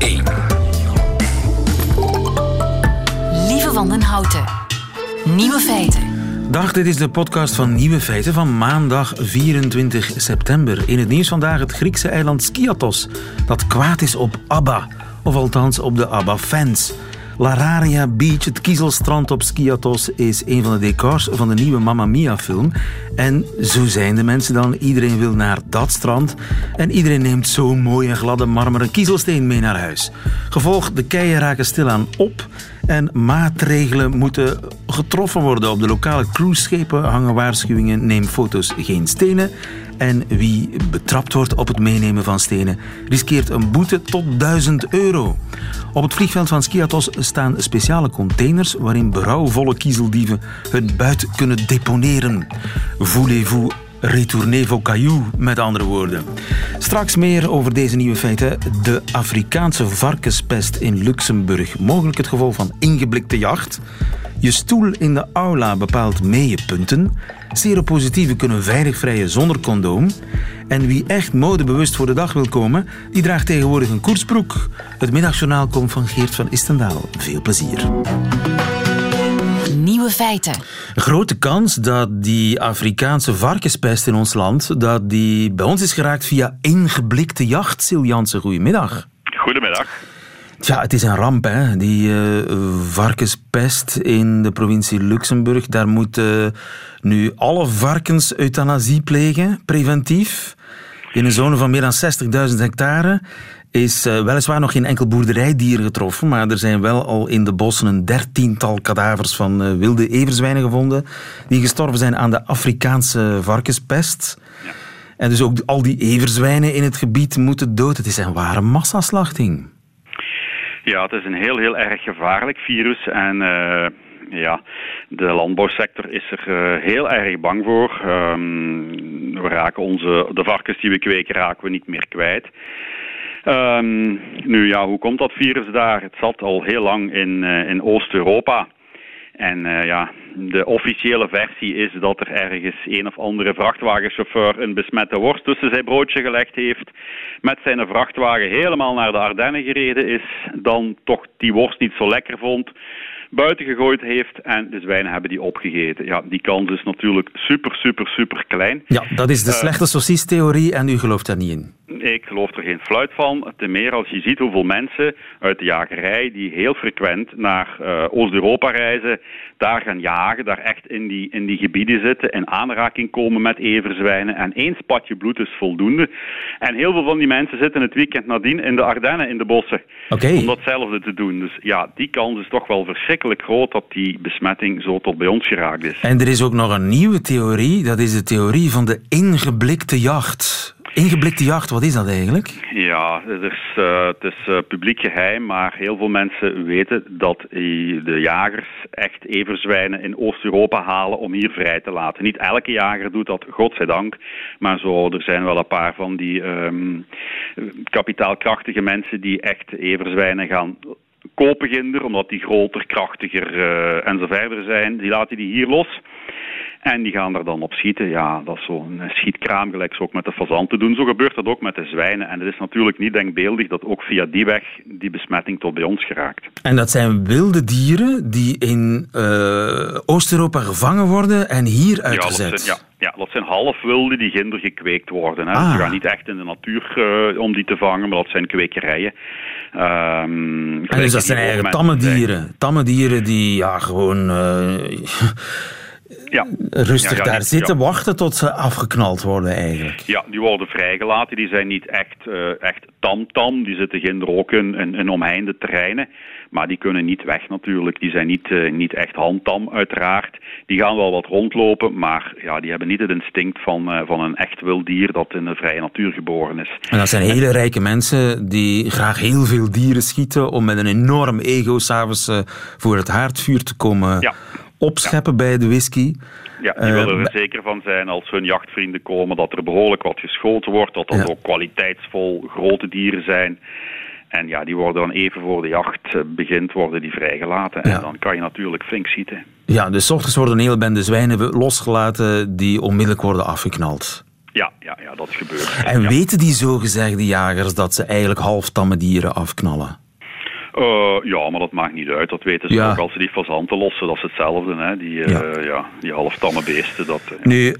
1. Lieve Wandenhouten. Nieuwe feiten. Dag, dit is de podcast van Nieuwe Feiten van maandag 24 september. In het nieuws vandaag het Griekse eiland Skiathos, dat kwaad is op ABBA, of althans op de ABBA-fans. Lararia Beach, het kiezelstrand op Skiathos, is een van de decors van de nieuwe Mamma Mia-film. En zo zijn de mensen dan. Iedereen wil naar dat strand. En iedereen neemt zo'n mooie gladde marmeren kiezelsteen mee naar huis. Gevolg, de keien raken stilaan op. En maatregelen moeten getroffen worden. Op de lokale cruiseschepen hangen waarschuwingen. Neem foto's, geen stenen. En wie betrapt wordt op het meenemen van stenen riskeert een boete tot 1000 euro. Op het vliegveld van Skiathos staan speciale containers waarin berouwvolle kiezeldieven hun buit kunnen deponeren. Voulez-vous retourner vos cailloux, met andere woorden. Straks meer over deze nieuwe feiten. De Afrikaanse varkenspest in Luxemburg. Mogelijk het gevolg van ingeblikte jacht. Je stoel in de aula bepaalt punten. Seropositieven kunnen veilig vrijen zonder condoom. En wie echt modebewust voor de dag wil komen, die draagt tegenwoordig een koersbroek. Het middagjournaal komt van Geert van Istendaal. Veel plezier. Nieuwe feiten. Grote kans dat die Afrikaanse varkenspest in ons land dat die bij ons is geraakt via ingeblikte jacht. Sil Jansen, goedemiddag. Goedemiddag. Tja, het is een ramp, hè? die uh, varkenspest in de provincie Luxemburg. Daar moeten nu alle varkens euthanasie plegen, preventief. In een zone van meer dan 60.000 hectare is uh, weliswaar nog geen enkel boerderijdier getroffen, maar er zijn wel al in de bossen een dertiental kadavers van uh, wilde everzwijnen gevonden die gestorven zijn aan de Afrikaanse varkenspest. Ja. En dus ook al die everzwijnen in het gebied moeten dood. Het is een ware massaslachting. Ja, het is een heel, heel erg gevaarlijk virus en... Uh ja, de landbouwsector is er uh, heel erg bang voor. Um, we raken onze, de varkens die we kweken raken we niet meer kwijt. Um, nu ja, hoe komt dat virus daar? Het zat al heel lang in, uh, in Oost-Europa. En uh, ja, de officiële versie is dat er ergens een of andere vrachtwagenchauffeur een besmette worst tussen zijn broodje gelegd heeft, met zijn vrachtwagen helemaal naar de Ardennen gereden is, dan toch die worst niet zo lekker vond, buiten gegooid heeft en de zwijnen hebben die opgegeten. Ja, die kans is natuurlijk super, super, super klein. Ja, dat is de slechte saucistheorie en u gelooft daar niet in. Ik geloof er geen fluit van. Ten meer als je ziet hoeveel mensen uit de jagerij die heel frequent naar uh, Oost-Europa reizen, daar gaan jagen, daar echt in die, in die gebieden zitten, in aanraking komen met everzwijnen. En één spatje bloed is voldoende. En heel veel van die mensen zitten het weekend nadien in de Ardennen, in de bossen, okay. om datzelfde te doen. Dus ja, die kans is toch wel verschrikkelijk groot dat die besmetting zo tot bij ons geraakt is. En er is ook nog een nieuwe theorie, dat is de theorie van de ingeblikte jacht. Ingeblikte jacht, wat is dat eigenlijk? Ja, het is, uh, het is uh, publiek geheim, maar heel veel mensen weten dat de jagers echt everzwijnen in Oost-Europa halen om hier vrij te laten. Niet elke jager doet dat, godzijdank, maar zo, er zijn wel een paar van die um, kapitaalkrachtige mensen die echt everzwijnen gaan kopen ginder, omdat die groter, krachtiger uh, zijn. Die laten die hier los. En die gaan er dan op schieten. Ja, dat is zo'n schietkraam, gelijk ze ook met de fazanten doen. Zo gebeurt dat ook met de zwijnen. En het is natuurlijk niet denkbeeldig dat ook via die weg die besmetting tot bij ons geraakt. En dat zijn wilde dieren die in uh, Oost-Europa gevangen worden en hier uitgezet? Ja, dat zijn, ja, dat zijn halfwilde die ginder gekweekt worden. Hè. Ah. Ze gaan niet echt in de natuur uh, om die te vangen, maar dat zijn kwekerijen. Um, en dus dat zijn eigenlijk tamme dieren. Tamme dieren die ja, gewoon... Uh, ja. rustig ja, ja, daar zitten, wachten tot ze afgeknald worden eigenlijk. Ja, die worden vrijgelaten. Die zijn niet echt, uh, echt tam-tam. Die zitten geen ook in, in, in omheinde terreinen. Maar die kunnen niet weg natuurlijk. Die zijn niet, uh, niet echt handtam uiteraard. Die gaan wel wat rondlopen, maar ja, die hebben niet het instinct van, uh, van een echt wild dier dat in de vrije natuur geboren is. En dat zijn hele rijke mensen die graag heel veel dieren schieten om met een enorm ego s'avonds voor het haardvuur te komen ja opscheppen bij de whisky. Ja, die willen er zeker van zijn als hun jachtvrienden komen dat er behoorlijk wat geschoten wordt, dat dat ook kwaliteitsvol grote dieren zijn. En ja, die worden dan even voor de jacht begint, worden die vrijgelaten. En dan kan je natuurlijk flink schieten. Ja, dus ochtends worden een hele bende zwijnen losgelaten die onmiddellijk worden afgeknald. Ja, ja, ja, dat is gebeurd. En Ja. weten die zogezegde jagers dat ze eigenlijk halftamme dieren afknallen? Eh, ja, maar dat maakt niet uit. Dat weten ze Ja. ook als ze die fazanten lossen. Dat is hetzelfde, hè. Die, eh, Ja. ja. die halftamme beesten. Dat, eh, Nu,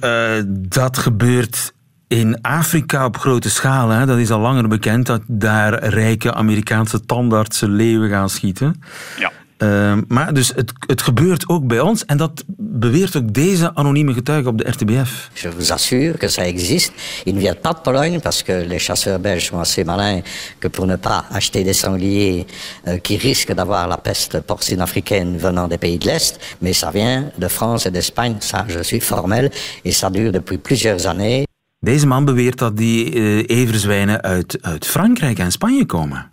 dat gebeurt in Afrika op grote schaal. Hè. Dat is al langer bekend dat daar rijke Amerikaanse tandartsen leeuwen gaan schieten. ja. Eh, maar dus het, het gebeurt ook bij ons en dat beweert ook deze anonieme getuige op de RTBF. Je vous assure que ça existe. Ils ne viennent pas de Pologne parce que les chasseurs belges sont assez malins que pour ne pas acheter des sangliers euh, qui risquent d'avoir la peste porcine africaine venant des pays de l'Est, mais ça vient de France et d'Espagne, ça je suis formel, et ça dure depuis plusieurs années. Deze man beweert dat die eh, everzwijnen uit, uit Frankrijk en Spanje komen.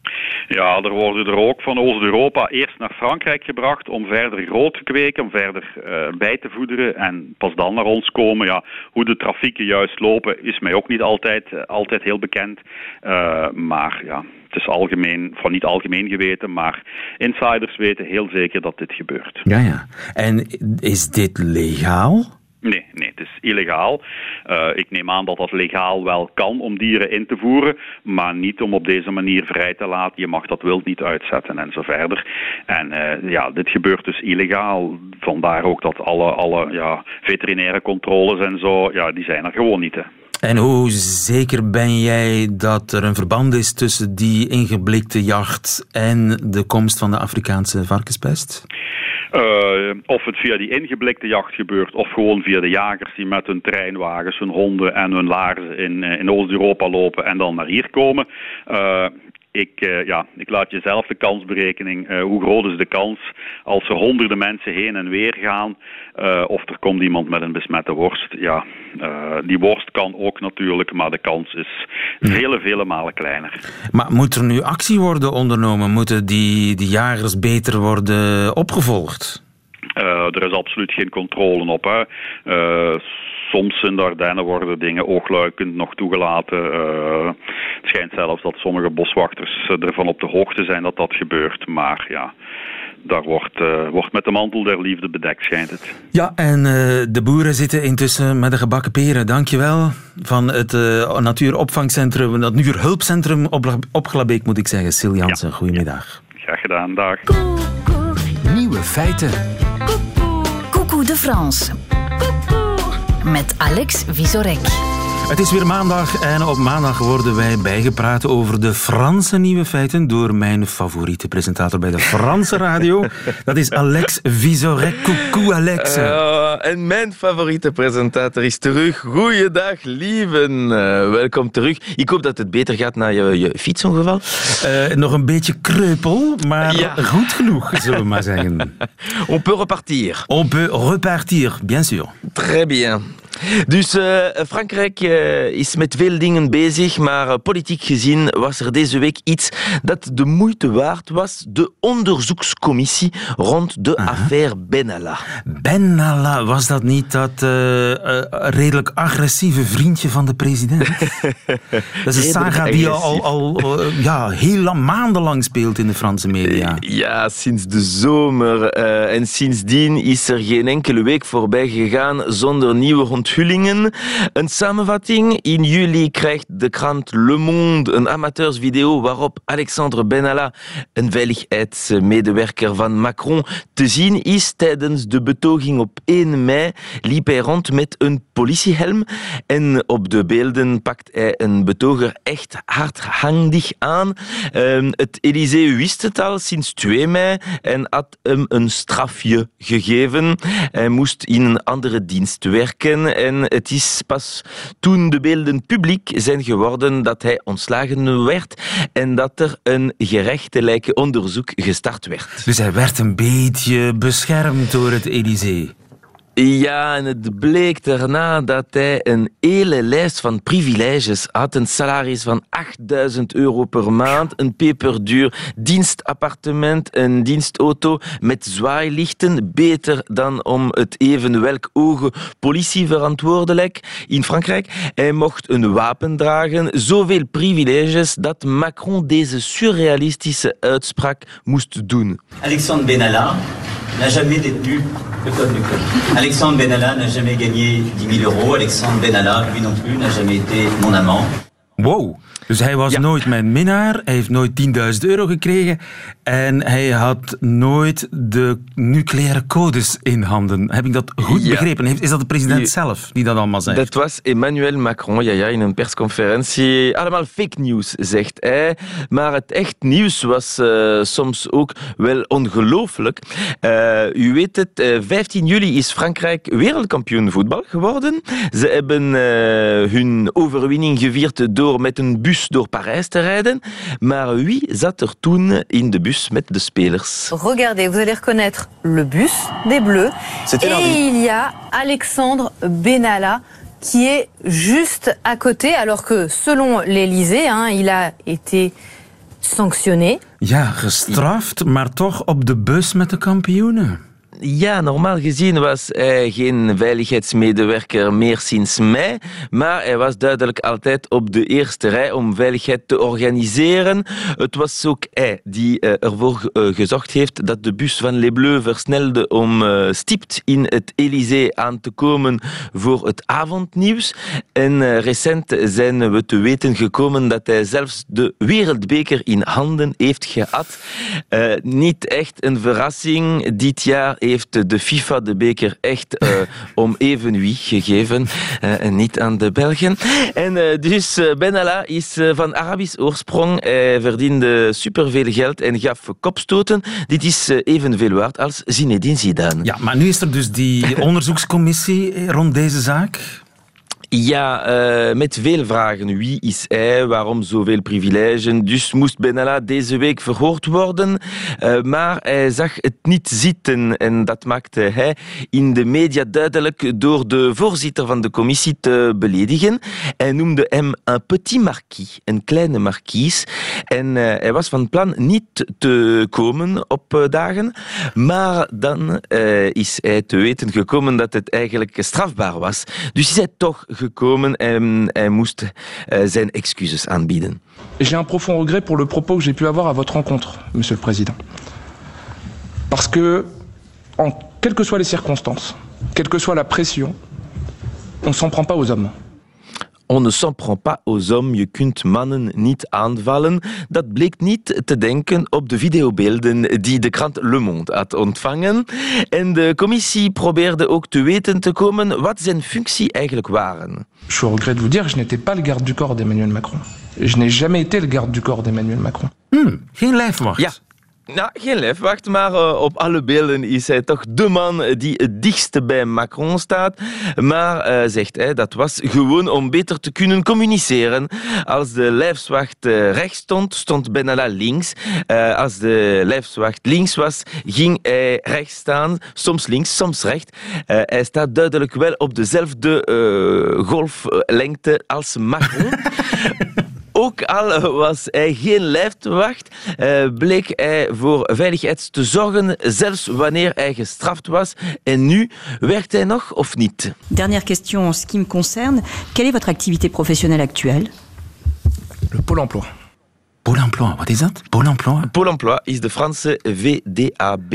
Ja, er worden er ook van Oost-Europa eerst naar Frankrijk gebracht om verder groot te kweken, om verder eh, bij te voederen en pas dan naar ons komen. Ja, hoe de trafieken juist lopen is mij ook niet altijd, eh, altijd heel bekend. Eh, maar ja, het is algemeen, van niet algemeen geweten, maar insiders weten heel zeker dat dit gebeurt. Ja, ja. En is dit legaal? Nee, nee, illegaal. Eh, ik neem aan dat dat legaal wel kan om dieren in te voeren, maar niet om op deze manier vrij te laten. Je mag dat wild niet uitzetten en zo verder. En eh, ja, dit gebeurt dus illegaal. Vandaar ook dat alle, alle ja, veterinaire controles en zo, ja, die zijn er gewoon niet. En hoe zeker ben jij dat er een verband is tussen die ingeblikte jacht en de komst van de Afrikaanse varkenspest? Eh, of het via die ingeblikte jacht gebeurt, of gewoon via de jagers die met hun treinwagens, hun honden en hun laarzen in, eh, in Oost-Europa lopen en dan naar hier komen. Eh, ik, eh, ja, ik laat je zelf de kansberekening. eh, hoe groot is de kans als er honderden mensen heen en weer gaan? eh, of er komt iemand met een besmette worst? Ja, die worst kan ook natuurlijk, maar de kans is vele, vele malen kleiner. Maar moet er nu actie worden ondernomen? Moeten die, die jagers beter worden opgevolgd? Er is absoluut geen controle op. Hè. Soms in de Ardennen worden dingen oogluikend nog toegelaten. Eh, het schijnt zelfs dat sommige boswachters ervan op de hoogte zijn dat dat gebeurt. Maar ja, daar wordt, eh, wordt met de mantel der liefde bedekt, schijnt het. Ja, en eh, de boeren zitten intussen met de gebakken peren. Dankjewel. Van het eh, natuuropvangcentrum, het natuurhulpcentrum op, op Glabeek, moet ik zeggen. Sil Jansen, goedemiddag. Graag gedaan, dag. Nieuwe feiten. Coucou de France. Met Alex Visorek. Het is weer maandag en op maandag worden wij bijgepraat over de Franse nieuwe feiten door mijn favoriete presentator bij de Franse radio. Dat is Alex Visorek. Coucou Alex. Uh, en mijn favoriete presentator is terug. Goeiedag, lieven. Uh, welkom terug. Ik hoop dat het beter gaat na je, je fietsongeval. Uh, nog een beetje kreupel, maar ja. goed genoeg, zullen we maar zeggen. On peut repartir. On peut repartir, bien sûr. Très bien. Dus uh, Frankrijk uh, is met veel dingen bezig, maar uh, politiek gezien was er deze week iets dat de moeite waard was. De onderzoekscommissie rond de affaire Benalla. Benalla, was dat niet dat redelijk agressieve vriendje van de president? dat is een saga die al, al ja, heel lang, maandenlang speelt in de Franse media. Ja, sinds de zomer. en sindsdien is er geen enkele week voorbij gegaan zonder nieuwe onthullingen. Een samenvatting. In juli krijgt de krant Le Monde een amateursvideo waarop Alexandre Benalla, een veiligheidsmedewerker van Macron, te zien is tijdens de betoging op 1 mei. Liep hij rond met een politiehelm en op de beelden pakt hij een betoger echt hardhandig aan. Uh, het Elysée wist het al sinds 2 mei en had hem een strafje gegeven. Hij moest in een andere dienst werken en het is pas toen de beelden publiek zijn geworden dat hij ontslagen werd en dat er een gerechtelijke onderzoek gestart werd. Dus hij werd een beetje beschermd door het Elysée. Ja, en het bleek daarna dat hij een hele lijst van privileges had. Een salaris van 8000 euro per maand, een peperduur dienstappartement, een dienstauto met zwaailichten. Beter dan om het even welk ogen politieverantwoordelijk in Frankrijk. Hij mocht een wapen dragen. Zoveel privileges dat Macron deze surrealistische uitspraak moest doen. Alexandre Benalla n'a jamais détenu le code nucléaire. Alexandre Benalla n'a jamais gagné 10 000 euros. Alexandre Benalla, lui non plus, n'a jamais été mon amant. Wow. Dus hij was nooit mijn minnaar, hij heeft nooit 10.000 euro gekregen en hij had nooit de nucleaire codes in handen. Heb ik dat goed begrepen? Is dat de president zelf die dat allemaal zegt? Dat was Emmanuel Macron, ja, ja, in een persconferentie. Allemaal fake news, zegt hij. Maar het echt nieuws was uh, soms ook wel ongelooflijk. Uh, u weet het, uh, 15 juli is Frankrijk wereldkampioen voetbal geworden. Ze hebben hun overwinning gevierd door met een bus door Parijs te rijden. Maar wie zat er toen in de bus met de spelers? Regardez, vous allez reconnaître le bus des Bleus. Et il y a Alexandre Benalla qui est juste à côté, alors que selon l'Elysée, hein, il a été sanctionné. Ja, gestraft, maar toch op de bus met de kampioenen. Ja, normaal gezien was hij geen veiligheidsmedewerker meer sinds mei, maar hij was duidelijk altijd op de eerste rij om veiligheid te organiseren. Het was ook hij die eh, ervoor eh, gezorgd heeft dat de bus van Les Bleus versnelde om uh, stipt in het Elysée aan te komen voor het avondnieuws. En recent zijn we te weten gekomen dat hij zelfs de wereldbeker in handen heeft gehad. niet echt een verrassing dit jaar heeft de FIFA de beker echt uh, om even wie gegeven uh, en niet aan de Belgen. En uh, dus Benalla is van Arabisch oorsprong. Hij verdiende superveel geld en gaf kopstoten. Dit is evenveel waard als Zinedine Zidane. Ja, maar nu is er dus die onderzoekscommissie rond deze zaak. Ja, uh, met veel vragen. Wie is hij? Waarom zoveel privileges? Dus moest Benalla deze week verhoord worden. Uh, maar hij zag het niet zitten. En dat maakte hij in de media duidelijk door de voorzitter van de commissie te beledigen. Hij noemde hem een petit marquis, een kleine marquise. En uh, hij was van plan niet te komen op dagen. Maar dan is hij te weten gekomen dat het eigenlijk strafbaar was. Dus is hij toch en aanbieden. J'ai un profond regret pour le propos que j'ai pu avoir à votre rencontre, Monsieur le Président. Parce que, en, quelles que soient les circonstances, quelle que soit la pression, on ne s'en prend pas aux hommes. On ne s'en prend pas aux hommes, je kunt mannen niet aanvallen. Dat bleek niet te denken op de videobeelden die de krant Le Monde had ontvangen. En de commissie probeerde ook te weten te komen wat zijn functie eigenlijk waren. Je regrette de vous dire, je n'étais pas le garde du corps d'Emmanuel Macron. Je n'ai jamais été le garde du corps d'Emmanuel Macron. Hmm, geen lijfwacht. Ja, Nou, geen lijfwacht, maar uh, op alle beelden is hij toch de man die het dichtste bij Macron staat. Maar, uh, zegt hij, dat was gewoon om beter te kunnen communiceren. Als de lijfwacht uh, rechts stond, stond Benalla links. als de lijfwacht links was, ging hij rechts staan. Soms links, soms rechts. hij staat duidelijk wel op dezelfde golflengte als Macron. Ook al was hij geen lijfwacht, uh, bleek hij voor veiligheid te zorgen, zelfs wanneer hij gestraft was. En nu werkt hij nog of niet? Dernière question en ce qui me concerne. Quelle est votre activité professionnelle actuelle? Le Pôle emploi. Pôle emploi, wat is dat? Pôle emploi? Pôle emploi is de Franse VDAB.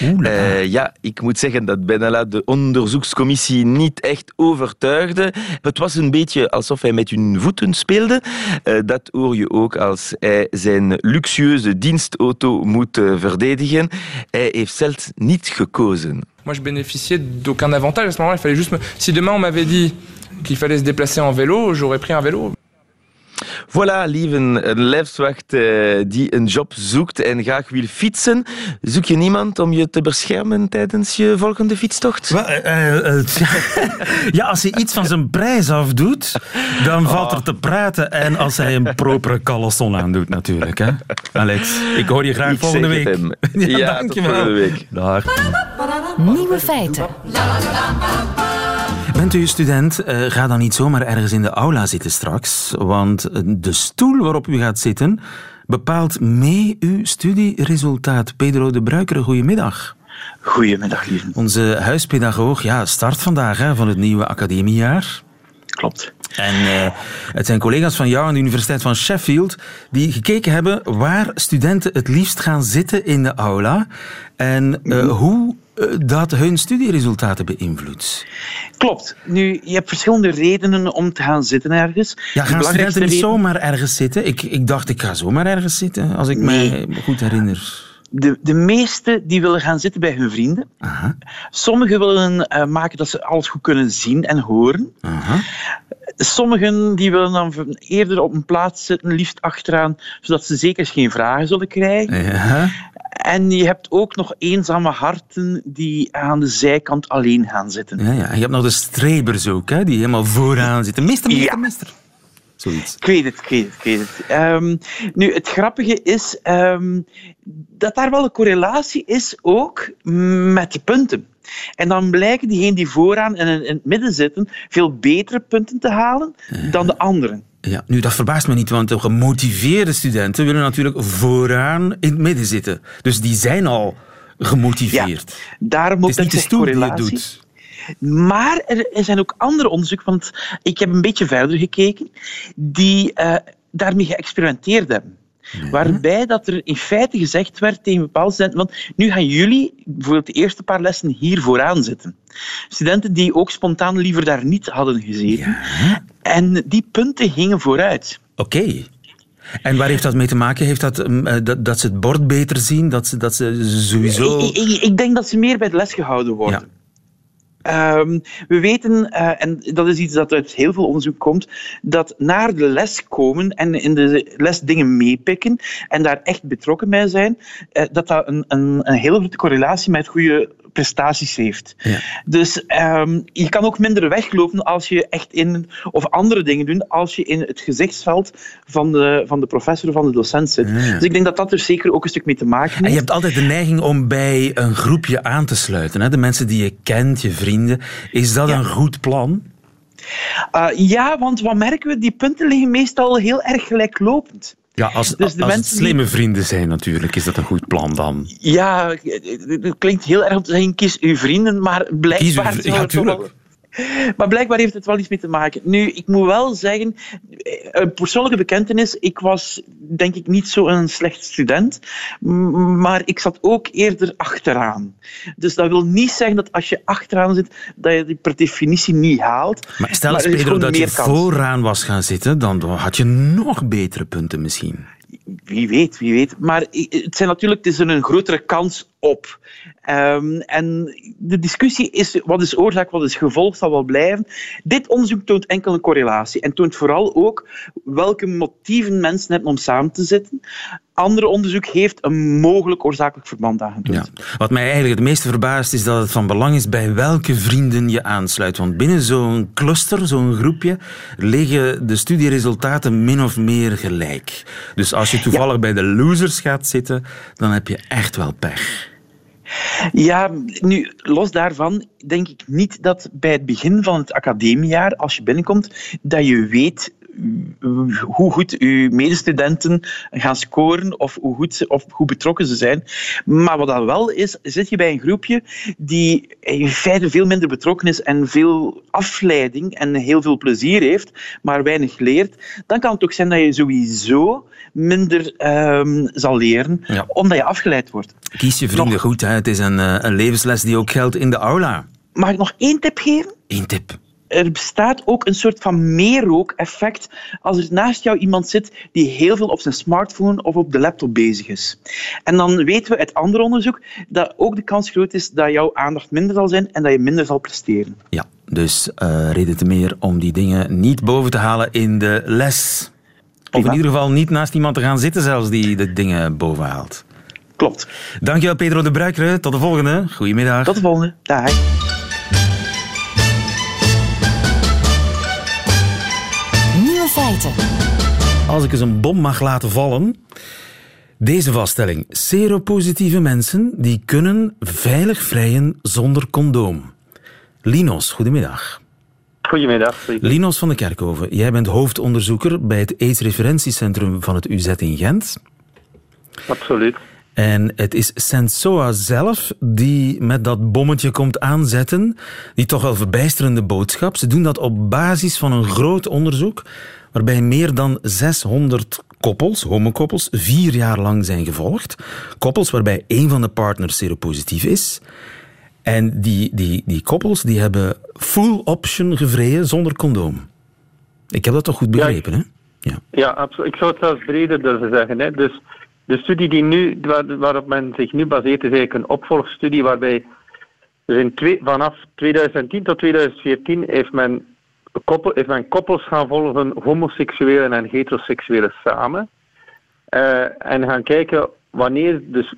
Uh, ja, ik moet zeggen dat Benalla de onderzoekscommissie niet echt overtuigde. Het was een beetje alsof hij met hun voeten speelde. Uh, dat hoor je ook als hij zijn luxueuze dienstauto moet uh, verdedigen. Hij heeft zelfs niet gekozen. Moi, je bénéficiais d'aucun avantage à ce moment-là. Il fallait juste me... Si demain on m'avait dit qu'il fallait se déplacer en vélo, j'aurais pris un vélo. Voilà, lieven, een lijfswacht uh, die een job zoekt en graag wil fietsen. Zoek je niemand om je te beschermen tijdens je volgende fietstocht? Well, uh, uh, ja, als hij iets van zijn prijs afdoet, dan valt er te praten. En als hij een propere caleçon aandoet natuurlijk. Hè? Alex, ik hoor je graag ik volgende week. Het ja, ja dankjewel. tot volgende week. Dag. Nieuwe feiten. Bent u student, uh, ga dan niet zomaar ergens in de aula zitten straks, want de stoel waarop u gaat zitten bepaalt mee uw studieresultaat. Pedro de Bruikere, goedemiddag. Goedemiddag, lieve. Onze huispedagoog ja, start vandaag hè, van het nieuwe academiejaar. Klopt. En uh, het zijn collega's van jou aan de Universiteit van Sheffield die gekeken hebben waar studenten het liefst gaan zitten in de aula. En uh, hoe eh, dat hun studieresultaten beïnvloedt. Klopt. Nu, je hebt verschillende redenen om te gaan zitten ergens. Ja, gaan studenten niet zomaar ergens zitten? Ik, ik dacht, ik ga zomaar ergens zitten, als ik mij goed herinner. De, de meesten die willen gaan zitten bij hun vrienden. Aha. Sommigen willen uh, maken dat ze alles goed kunnen zien en horen. Aha. Sommigen die willen dan eerder op een plaats zitten, liefst achteraan, zodat ze zeker geen vragen zullen krijgen. Ja. En je hebt ook nog eenzame harten die aan de zijkant alleen gaan zitten. Ja, ja. Je hebt nog de strebers ook, hè, die helemaal vooraan zitten. Meester, meester, Ja. meester. Zoiets. Ik weet het, ik weet het, ik weet het. Ehm, nu, het grappige is ehm, dat daar wel een correlatie is ook met de punten. En dan blijken diegenen die vooraan en in het midden zitten veel betere punten te halen dan de anderen. Ja, nu, dat verbaast me niet, want de gemotiveerde studenten willen natuurlijk vooraan in het midden zitten. Dus die zijn al gemotiveerd. Daarom ook het is niet dat de stoel die het doet. Maar er zijn ook andere onderzoeken, want ik heb een beetje verder gekeken, die eh, daarmee geëxperimenteerd hebben. Waarbij dat er in feite gezegd werd tegen bepaalde studenten, want nu gaan jullie bijvoorbeeld de eerste paar lessen hier vooraan zitten. Studenten die ook spontaan liever daar niet hadden gezeten. En die punten gingen vooruit. Oké. En waar heeft dat mee te maken? Heeft dat, mm, eh, dat, dat ze het bord beter zien? Dat ze, dat ze sowieso... Ik, ik, ik denk dat ze meer bij de les gehouden worden. Ehm, we weten, eh, en dat is iets dat uit heel veel onderzoek komt, dat naar de les komen en in de les dingen meepikken en daar echt betrokken bij zijn, eh, dat dat een, een, een hele grote correlatie met goede prestaties heeft. Dus ehm, je kan ook minder weglopen als je echt in, of andere dingen doen, als je in het gezichtsveld van de, van de professor of van de docent zit. Dus ik denk dat dat er zeker ook een stuk mee te maken heeft. En je hebt altijd de neiging om bij een groepje aan te sluiten. Hè? De mensen die je kent, je vrienden. Is dat een goed plan? Uh, ja, want wat merken we? Die punten liggen meestal heel erg gelijklopend. Ja, als, Dus de als het slimme vrienden zijn natuurlijk, is dat een goed plan dan. Ja, het klinkt heel erg om te zeggen, kies uw vrienden, maar blijkbaar... Kies uw- ja, het toch wel- tuurlijk. Maar blijkbaar heeft het wel iets mee te maken. Nu, ik moet wel zeggen, een persoonlijke bekentenis, ik was denk ik niet zo'n slecht student, maar ik zat ook eerder achteraan. Dus dat wil niet zeggen dat als je achteraan zit, dat je die per definitie niet haalt. Maar stel eens, Pedro, dat je kans. vooraan was gaan zitten, dan had je nog betere punten misschien. Wie weet, wie weet. Maar het, zijn natuurlijk, het is een grotere kans op. Ehm, en de discussie is wat is oorzaak, wat is gevolg, zal wel blijven. Dit onderzoek toont enkel een correlatie en toont vooral ook welke motieven mensen hebben om samen te zitten. Ander onderzoek heeft een mogelijk oorzakelijk verband aangetoond. Wat mij eigenlijk het meeste verbaast is dat het van belang is bij welke vrienden je aansluit. Want binnen zo'n cluster, zo'n groepje, liggen de studieresultaten min of meer gelijk. Dus als je toevallig bij de losers gaat zitten, dan heb je echt wel pech. Ja, nu, los daarvan denk ik niet dat bij het begin van het academiejaar, als je binnenkomt, dat je weet hoe goed uw medestudenten gaan scoren of hoe, goed ze, of hoe betrokken ze zijn. Maar wat dat wel is, zit je bij een groepje die in feite veel minder betrokken is en veel afleiding en heel veel plezier heeft, maar weinig leert, dan kan het ook zijn dat je sowieso minder ehm, zal leren, omdat je afgeleid wordt. Kies je vrienden goed, hè? het is een, eh, een levensles die ook geldt in de aula. Mag ik nog één tip geven? Eén tip. Er bestaat ook een soort van meerook-effect als er naast jou iemand zit die heel veel op zijn smartphone of op de laptop bezig is. En dan weten we uit ander onderzoek dat ook de kans groot is dat jouw aandacht minder zal zijn en dat je minder zal presteren. Ja, dus eh, reden te meer om die dingen niet boven te halen in de les. Of in ieder geval niet naast iemand te gaan zitten zelfs die de dingen boven haalt. Klopt. Dankjewel Pedro de Bruikere. Tot de volgende. Goedemiddag. Tot de volgende. Dag. Feiten. Als ik eens een bom mag laten vallen. Deze vaststelling. Seropositieve mensen die kunnen veilig vrijen zonder condoom. Linos, goedemiddag. Goedemiddag. Linos van de Kerkhoven, jij bent hoofdonderzoeker bij het AIDS-referentiecentrum van het UZ in Gent. Absoluut. En het is Sensoa zelf die met dat bommetje komt aanzetten. Die toch wel verbijsterende boodschap. Ze doen dat op basis van een groot onderzoek waarbij meer dan 600 koppels, homokoppels, vier jaar lang zijn gevolgd. Koppels waarbij één van de partners seropositief is. En die, die, die koppels die hebben full option gevreden zonder condoom. Ik heb dat toch goed begrepen, hè? Ja, ja absoluut. Ik zou het zelfs breder durven zeggen. Hè. Dus de studie die nu, waar, waarop men zich nu baseert, is eigenlijk een opvolgstudie waarbij dus in twee, vanaf 2010 tot 2014 heeft men, koppel, heeft men koppels gaan volgen, homoseksuelen en heteroseksuelen samen. Uh, en gaan kijken wanneer dus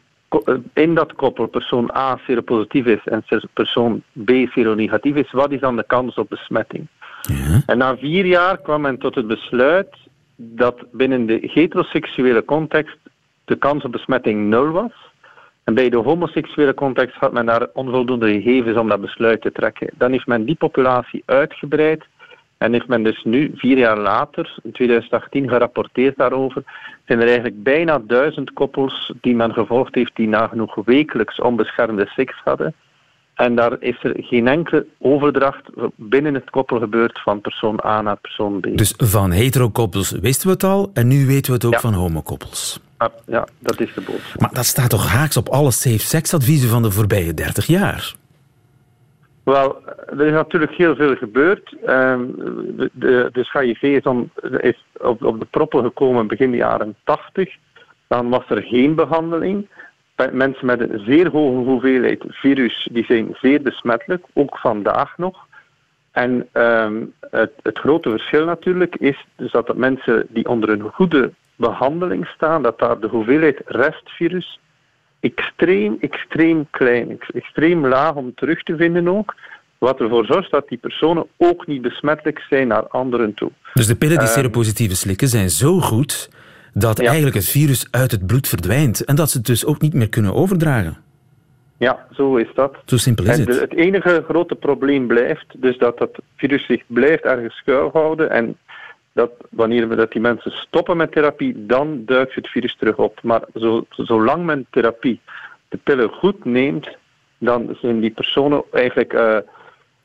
in dat koppel persoon A seropositief is en persoon B seronegatief is, wat is dan de kans op besmetting? Ja. En na vier jaar kwam men tot het besluit dat binnen de heteroseksuele context de kans op besmetting nul was. En bij de homoseksuele context had men daar onvoldoende gegevens om dat besluit te trekken. Dan heeft men die populatie uitgebreid en heeft men dus nu, vier jaar later, in 2018, gerapporteerd daarover, zijn er eigenlijk bijna duizend koppels die men gevolgd heeft die nagenoeg wekelijks onbeschermde seks hadden. En daar is er geen enkele overdracht binnen het koppel gebeurd van persoon A naar persoon B. Dus van heterokoppels wisten we het al en nu weten we het ook van homokoppels. Ja, dat is de boodschap. Maar dat staat toch haaks op alle safe seksadviezen van de voorbije 30 jaar? Wel, er is natuurlijk heel veel gebeurd. Ehm, de, de, de is, is op, op, de proppen gekomen begin de jaren 80. Dan was er geen behandeling. Mensen met een zeer hoge hoeveelheid virus die zijn zeer besmettelijk, ook vandaag nog. En ehm, het, het, grote verschil natuurlijk is dus dat mensen die onder een goede behandeling staan, dat daar de hoeveelheid restvirus extreem, extreem klein. Extreem laag om terug te vinden ook. Wat ervoor zorgt dat die personen ook niet besmettelijk zijn naar anderen toe. Dus de pillen die ehm, seropositieve slikken zijn zo goed dat eigenlijk het virus uit het bloed verdwijnt en dat ze het dus ook niet meer kunnen overdragen. Ja, zo is dat. Zo simpel is en het. Het enige grote probleem blijft dus dat dat virus zich blijft ergens schuilhouden en dat wanneer we dat die mensen stoppen met therapie, dan duikt het virus terug op. Maar zo, zolang men therapie, de pillen goed neemt, dan zijn die personen eigenlijk.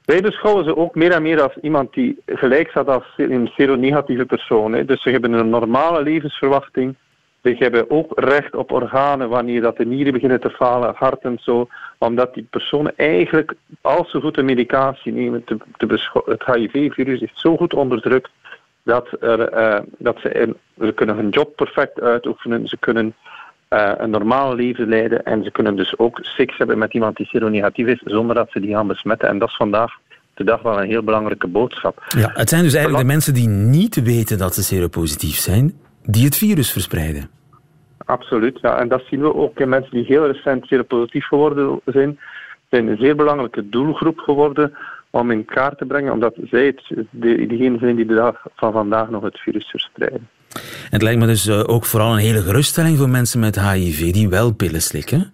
Wij beschouwen ze ook meer en meer als iemand die gelijk staat als een seronegatieve persoon. Hè. Dus ze hebben een normale levensverwachting. Ze hebben ook recht op organen wanneer dat de nieren beginnen te falen, hart en zo. Omdat die personen eigenlijk, als ze goed de medicatie nemen, te het HIV-virus is zo goed onderdrukt dat, er, uh, dat ze, ze kunnen hun job perfect uitoefenen, ze kunnen uh, een normaal leven leiden en ze kunnen dus ook seks hebben met iemand die seronegatief is, zonder dat ze die gaan besmetten. En dat is vandaag de dag wel een heel belangrijke boodschap. Ja, het zijn dus eigenlijk de mensen die niet weten dat ze seropositief zijn, die het virus verspreiden. Absoluut, ja. En dat zien we ook in mensen die heel recent seropositief geworden zijn. zijn een zeer belangrijke doelgroep geworden om in kaart te brengen, omdat zij het, diegenen zijn die de dag van vandaag nog het virus verspreiden. Het lijkt me dus eh, ook vooral een hele geruststelling voor mensen met HIV die wel pillen slikken.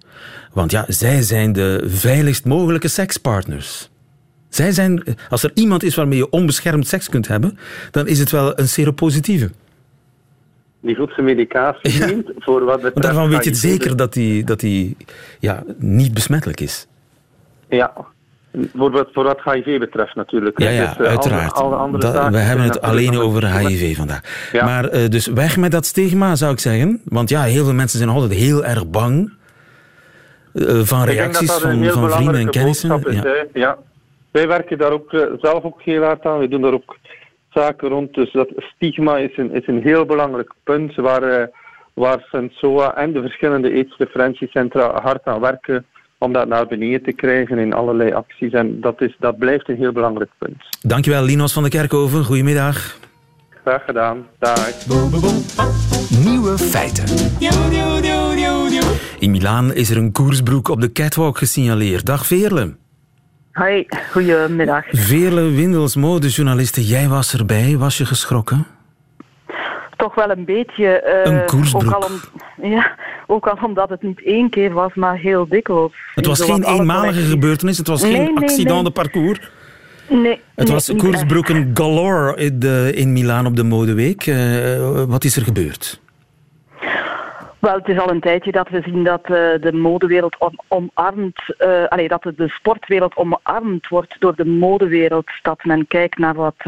Want ja, zij zijn de veiligst mogelijke sekspartners. Zij zijn, als er iemand is waarmee je onbeschermd seks kunt hebben, dan is het wel een seropositieve. Die goed zijn medicatie neemt voor wat betreft... daarvan weet je het zeker dat die, dat die ja, niet besmettelijk is. Ja, voor wat, voor wat HIV betreft natuurlijk. Ja, ja dus, uh, uiteraard. Alle, andere we hebben het alleen over HIV vandaag. Maar uh, dus weg met dat stigma, zou ik zeggen. Want ja, heel veel mensen zijn altijd heel erg bang uh, van reacties dat dat van, van vrienden en kennissen. Is, ja. ja. Wij werken daar ook zelf ook heel hard aan. We doen daar ook zaken rond. Dus dat stigma is een, is een heel belangrijk punt waar, waar Sensoa en de verschillende aidsdifferentiecentra hard aan werken om dat naar beneden te krijgen in allerlei acties. En dat, is, dat blijft een heel belangrijk punt. Dankjewel, Linos van de Kerkhoven. Goedemiddag. Graag gedaan. Dag. Nieuwe feiten. In Milaan is er een koersbroek op de catwalk gesignaleerd. Dag Veerle. Hoi, goedemiddag. Veerle Windels, modejournaliste. Jij was erbij. Was je geschrokken? Toch wel een beetje. Uh, een koersbroek. Ook al, ja, ook al omdat het niet één keer was, maar heel dikwijls. Het was geen eenmalige gebeurtenis, het was geen accident de parcours. Nee. Het was koersbroeken galore in, de, in Milaan op de modeweek. Uh, wat is er gebeurd? Wel, het is al een tijdje dat we zien dat uh, de modewereld om, omarmd, uh, dat de sportwereld omarmd wordt door de modewereld. Dat men kijkt naar wat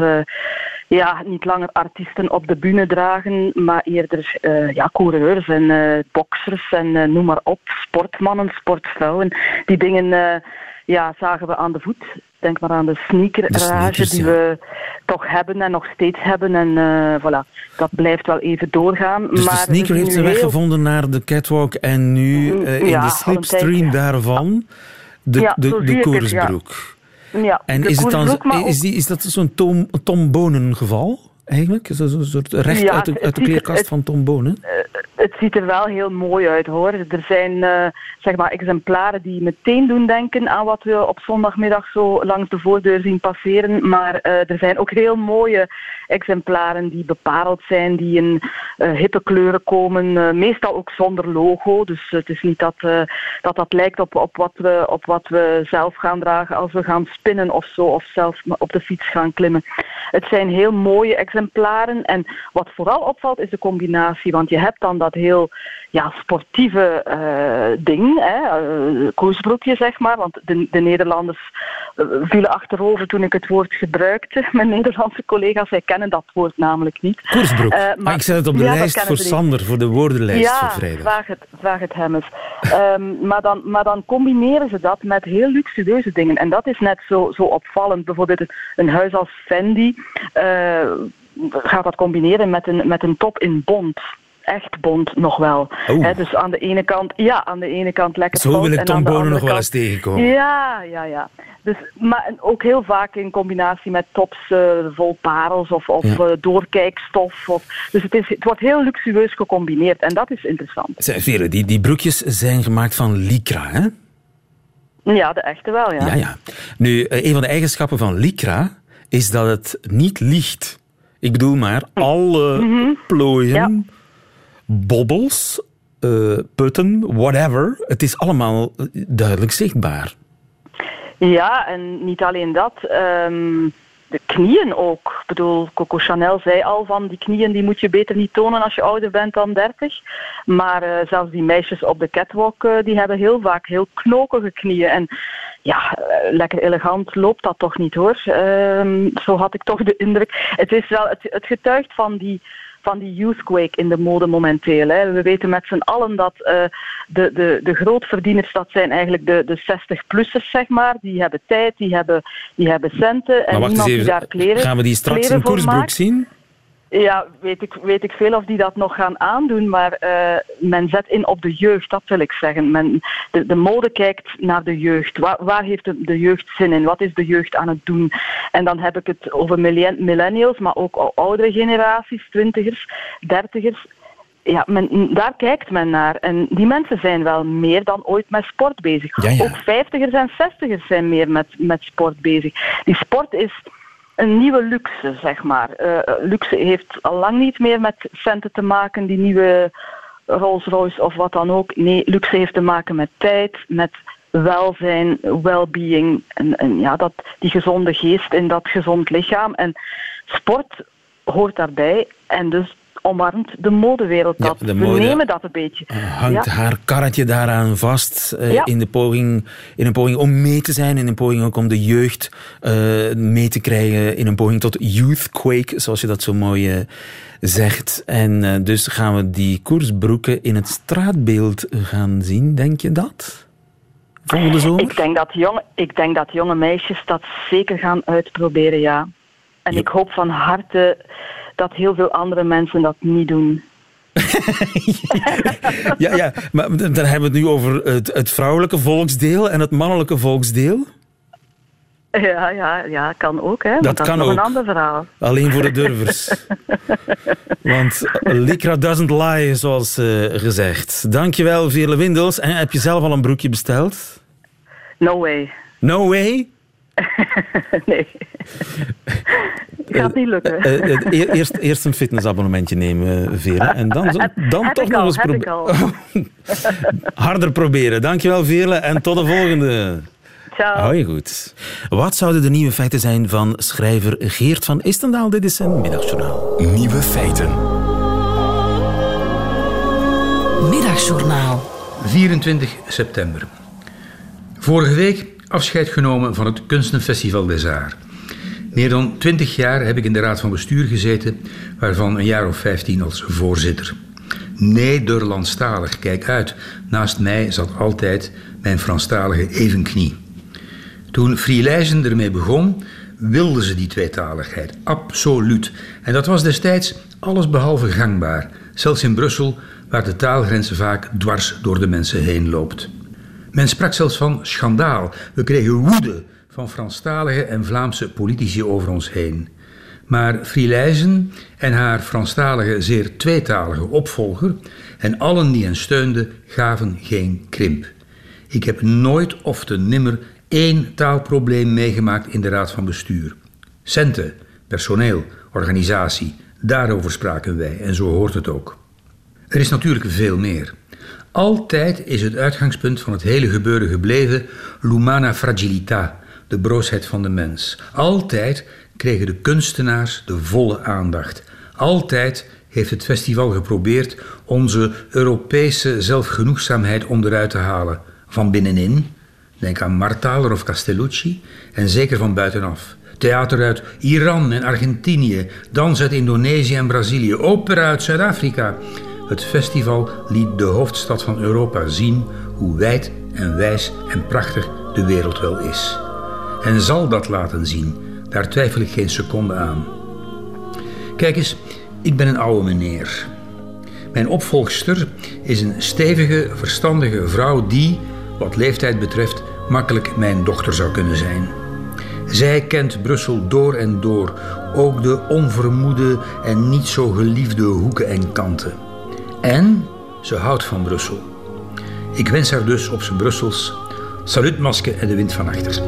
ja, niet langer artiesten op de bühne dragen, maar eerder ja, coureurs en boxers en noem maar op, sportmannen, sportvrouwen, die dingen ja, zagen we aan de voet. Denk maar aan de sneakerrage die we toch hebben en nog steeds hebben. En uh, voilà, dat blijft wel even doorgaan. Dus maar de sneaker heeft zijn weg gevonden naar de catwalk en nu uh, in de slipstream daarvan de, ja, de, de koersbroek. Ja. en is, het dan, is, die, is dat zo'n Tom, Tom Bonen geval? Eigenlijk? Zo'n soort recht uit de, uit de kleerkast van Tom Bonen? Het ziet er wel heel mooi uit hoor. Er zijn uh, zeg maar exemplaren die meteen doen denken aan wat we op zondagmiddag zo langs de voordeur zien passeren. Maar uh, er zijn ook heel mooie exemplaren die bepareld zijn, die in uh, hippe kleuren komen. meestal ook zonder logo. Dus het is niet dat dat, dat lijkt op, op, wat we, op wat we zelf gaan dragen als we gaan spinnen of zo. Of zelf op de fiets gaan klimmen. Het zijn heel mooie exemplaren. En wat vooral opvalt is de combinatie. Want je hebt dan dat heel ja, sportieve uh, ding, hè, uh, koersbroekje zeg maar. Want de, de Nederlanders uh, vielen achterover toen ik het woord gebruikte. Mijn Nederlandse collega's, zij kennen dat woord namelijk niet. Koersbroek, maar, maar, ik zet het op de ja, lijst voor Sander, voor de woordenlijst ja, voor vrijdag. vraag het, vraag het hem eens. um, maar, dan, maar dan combineren ze dat met heel luxueuze dingen. En dat is net zo, zo opvallend. Bijvoorbeeld een huis als Fendi gaat dat combineren met een, met een top in bont echt bond nog wel. Oh. dus aan de ene kant, ja, aan de ene kant lekker Zo wil ik Tom Bonen nog kant, wel eens tegenkomen. Ja, ja, ja. Dus, maar ook heel vaak in combinatie met tops uh, vol parels of, of ja. uh, doorkijkstof. Of, dus het, is, het wordt heel luxueus gecombineerd en dat is interessant. Vele, die, die broekjes zijn gemaakt van lycra, hè? Ja, de echte wel, ja. Ja, ja. Nu, eh, een van de eigenschappen van lycra is dat het niet liegt. Ik bedoel maar, alle mm -hmm. plooien... Ja bobbels, uh, putten, whatever. Het is allemaal duidelijk zichtbaar. Ja, en niet alleen dat. Um, de knieën ook. Ik bedoel, Coco Chanel zei al van die knieën die moet je beter niet tonen als je ouder bent dan 30. Maar uh, zelfs die meisjes op de catwalk uh, die hebben heel vaak heel knokige knieën. En ja, lekker elegant loopt dat toch niet hoor. Um, zo had ik toch de indruk. Het is wel, het, het getuigt van die van die youthquake in de mode momenteel. Hè. We weten met z'n allen dat uh, de, de, de grootverdieners, dat zijn eigenlijk de, de 60-plussers, zeg maar. Die hebben tijd, die hebben, die hebben centen. En niemand even, die daar kleren Gaan we die straks in koersbroek zien? Ja, weet ik, weet ik veel of die dat nog gaan aandoen, maar uh, men zet in op de jeugd, dat wil ik zeggen. Men, de, de mode kijkt naar de jeugd. Waar, waar heeft de, de, jeugd zin in? Wat is de jeugd aan het doen? En dan heb ik het over millennials, maar ook oudere generaties, twintigers, dertigers. Ja, men, daar kijkt men naar. En die mensen zijn wel meer dan ooit met sport bezig. Ja, ja. Ook vijftigers en zestigers zijn meer met, met sport bezig. Die sport is een nieuwe luxe, zeg maar. Uh, luxe heeft al lang niet meer met centen te maken, die nieuwe Rolls Royce of wat dan ook. Nee, luxe heeft te maken met tijd, met welzijn, well-being en, en ja, dat, die gezonde geest in dat gezond lichaam. En sport hoort daarbij en dus omarmt de modewereld dat. Ja, de mode We nemen dat een beetje. Hangt ja. haar karretje daaraan vast uh, Ja. in, de poging, in een poging om mee te zijn, in een poging ook om de jeugd uh, mee te krijgen, in een poging tot youthquake, zoals je dat zo mooi uh, zegt. En dus gaan we die koersbroeken in het straatbeeld gaan zien, denk je dat? Volgende zomer? Ik denk, dat jonge, ik denk dat jonge meisjes dat zeker gaan uitproberen, ja. En ik hoop van harte dat heel veel andere mensen dat niet doen. ja, ja, maar dan hebben we het nu over het, het vrouwelijke volksdeel en het mannelijke volksdeel. Ja, ja, ja, kan ook. Hè? Dat kan is ook. een ander verhaal. Alleen voor de durvers. Want Lycra doesn't lie, zoals uh, gezegd. Dankjewel, Veerle Windels. En heb je zelf al een broekje besteld? No way. No way? nee. Gaat niet lukken. Uh, uh, uh, eerst, eerst een fitnessabonnementje nemen, Veerle. En dan, zo, dan heb toch ik nog al, eens proberen. Harder proberen. Dankjewel, Veerle. En tot de volgende. Ciao. Hou je goed. Wat zouden de nieuwe feiten zijn van schrijver Geert van Istendaal? Dit is zijn middagjournaal. Nieuwe feiten. Middagjournaal. 24 september. Vorige week afscheid genomen van het Kunstenfestival des Arts. Meer dan 20 jaar heb ik in de raad van bestuur gezeten, waarvan een jaar of 15 als voorzitter. Nederlandstalig, kijk uit. Naast mij zat altijd mijn Franstalige evenknie. Toen Frielijzen ermee begon, wilden ze die tweetaligheid, absoluut. En dat was destijds allesbehalve gangbaar, zelfs in Brussel, waar de taalgrens vaak dwars door de mensen heen loopt. Men sprak zelfs van schandaal. We kregen woede van Franstalige en Vlaamse politici over ons heen. Maar Frielijzen en haar Franstalige, zeer tweetalige opvolger en allen die hen steunden, gaven geen krimp. Ik heb nooit of te nimmer één taalprobleem meegemaakt in de Raad van Bestuur. Centen, personeel, organisatie, daarover spraken wij en zo hoort het ook. Er is natuurlijk veel meer. Altijd is het uitgangspunt van het hele gebeuren gebleven l'umana fragilità, de broosheid van de mens. Altijd kregen de kunstenaars de volle aandacht. Altijd heeft het festival geprobeerd onze Europese zelfgenoegzaamheid onderuit te halen. Van binnenin, denk aan Martaler of Castellucci, en zeker van buitenaf. Theater uit Iran en Argentinië, dans uit Indonesië en Brazilië, opera uit Zuid-Afrika. Het festival liet de hoofdstad van Europa zien hoe wijd en wijs en prachtig de wereld wel is. En zal dat laten zien, daar twijfel ik geen seconde aan. Kijk eens, ik ben een oude meneer. Mijn opvolgster is een stevige, verstandige vrouw die, wat leeftijd betreft, makkelijk mijn dochter zou kunnen zijn. Zij kent Brussel door en door, ook de onvermoede en niet zo geliefde hoeken en kanten. En ze houdt van Brussel. Ik wens haar dus op zijn Brussels salutmaske en de wind van achter.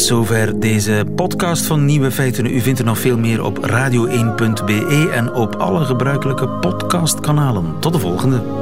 Zover deze podcast van Nieuwe Feiten. U vindt er nog veel meer op radio1.be en op alle gebruikelijke podcastkanalen. Tot de volgende.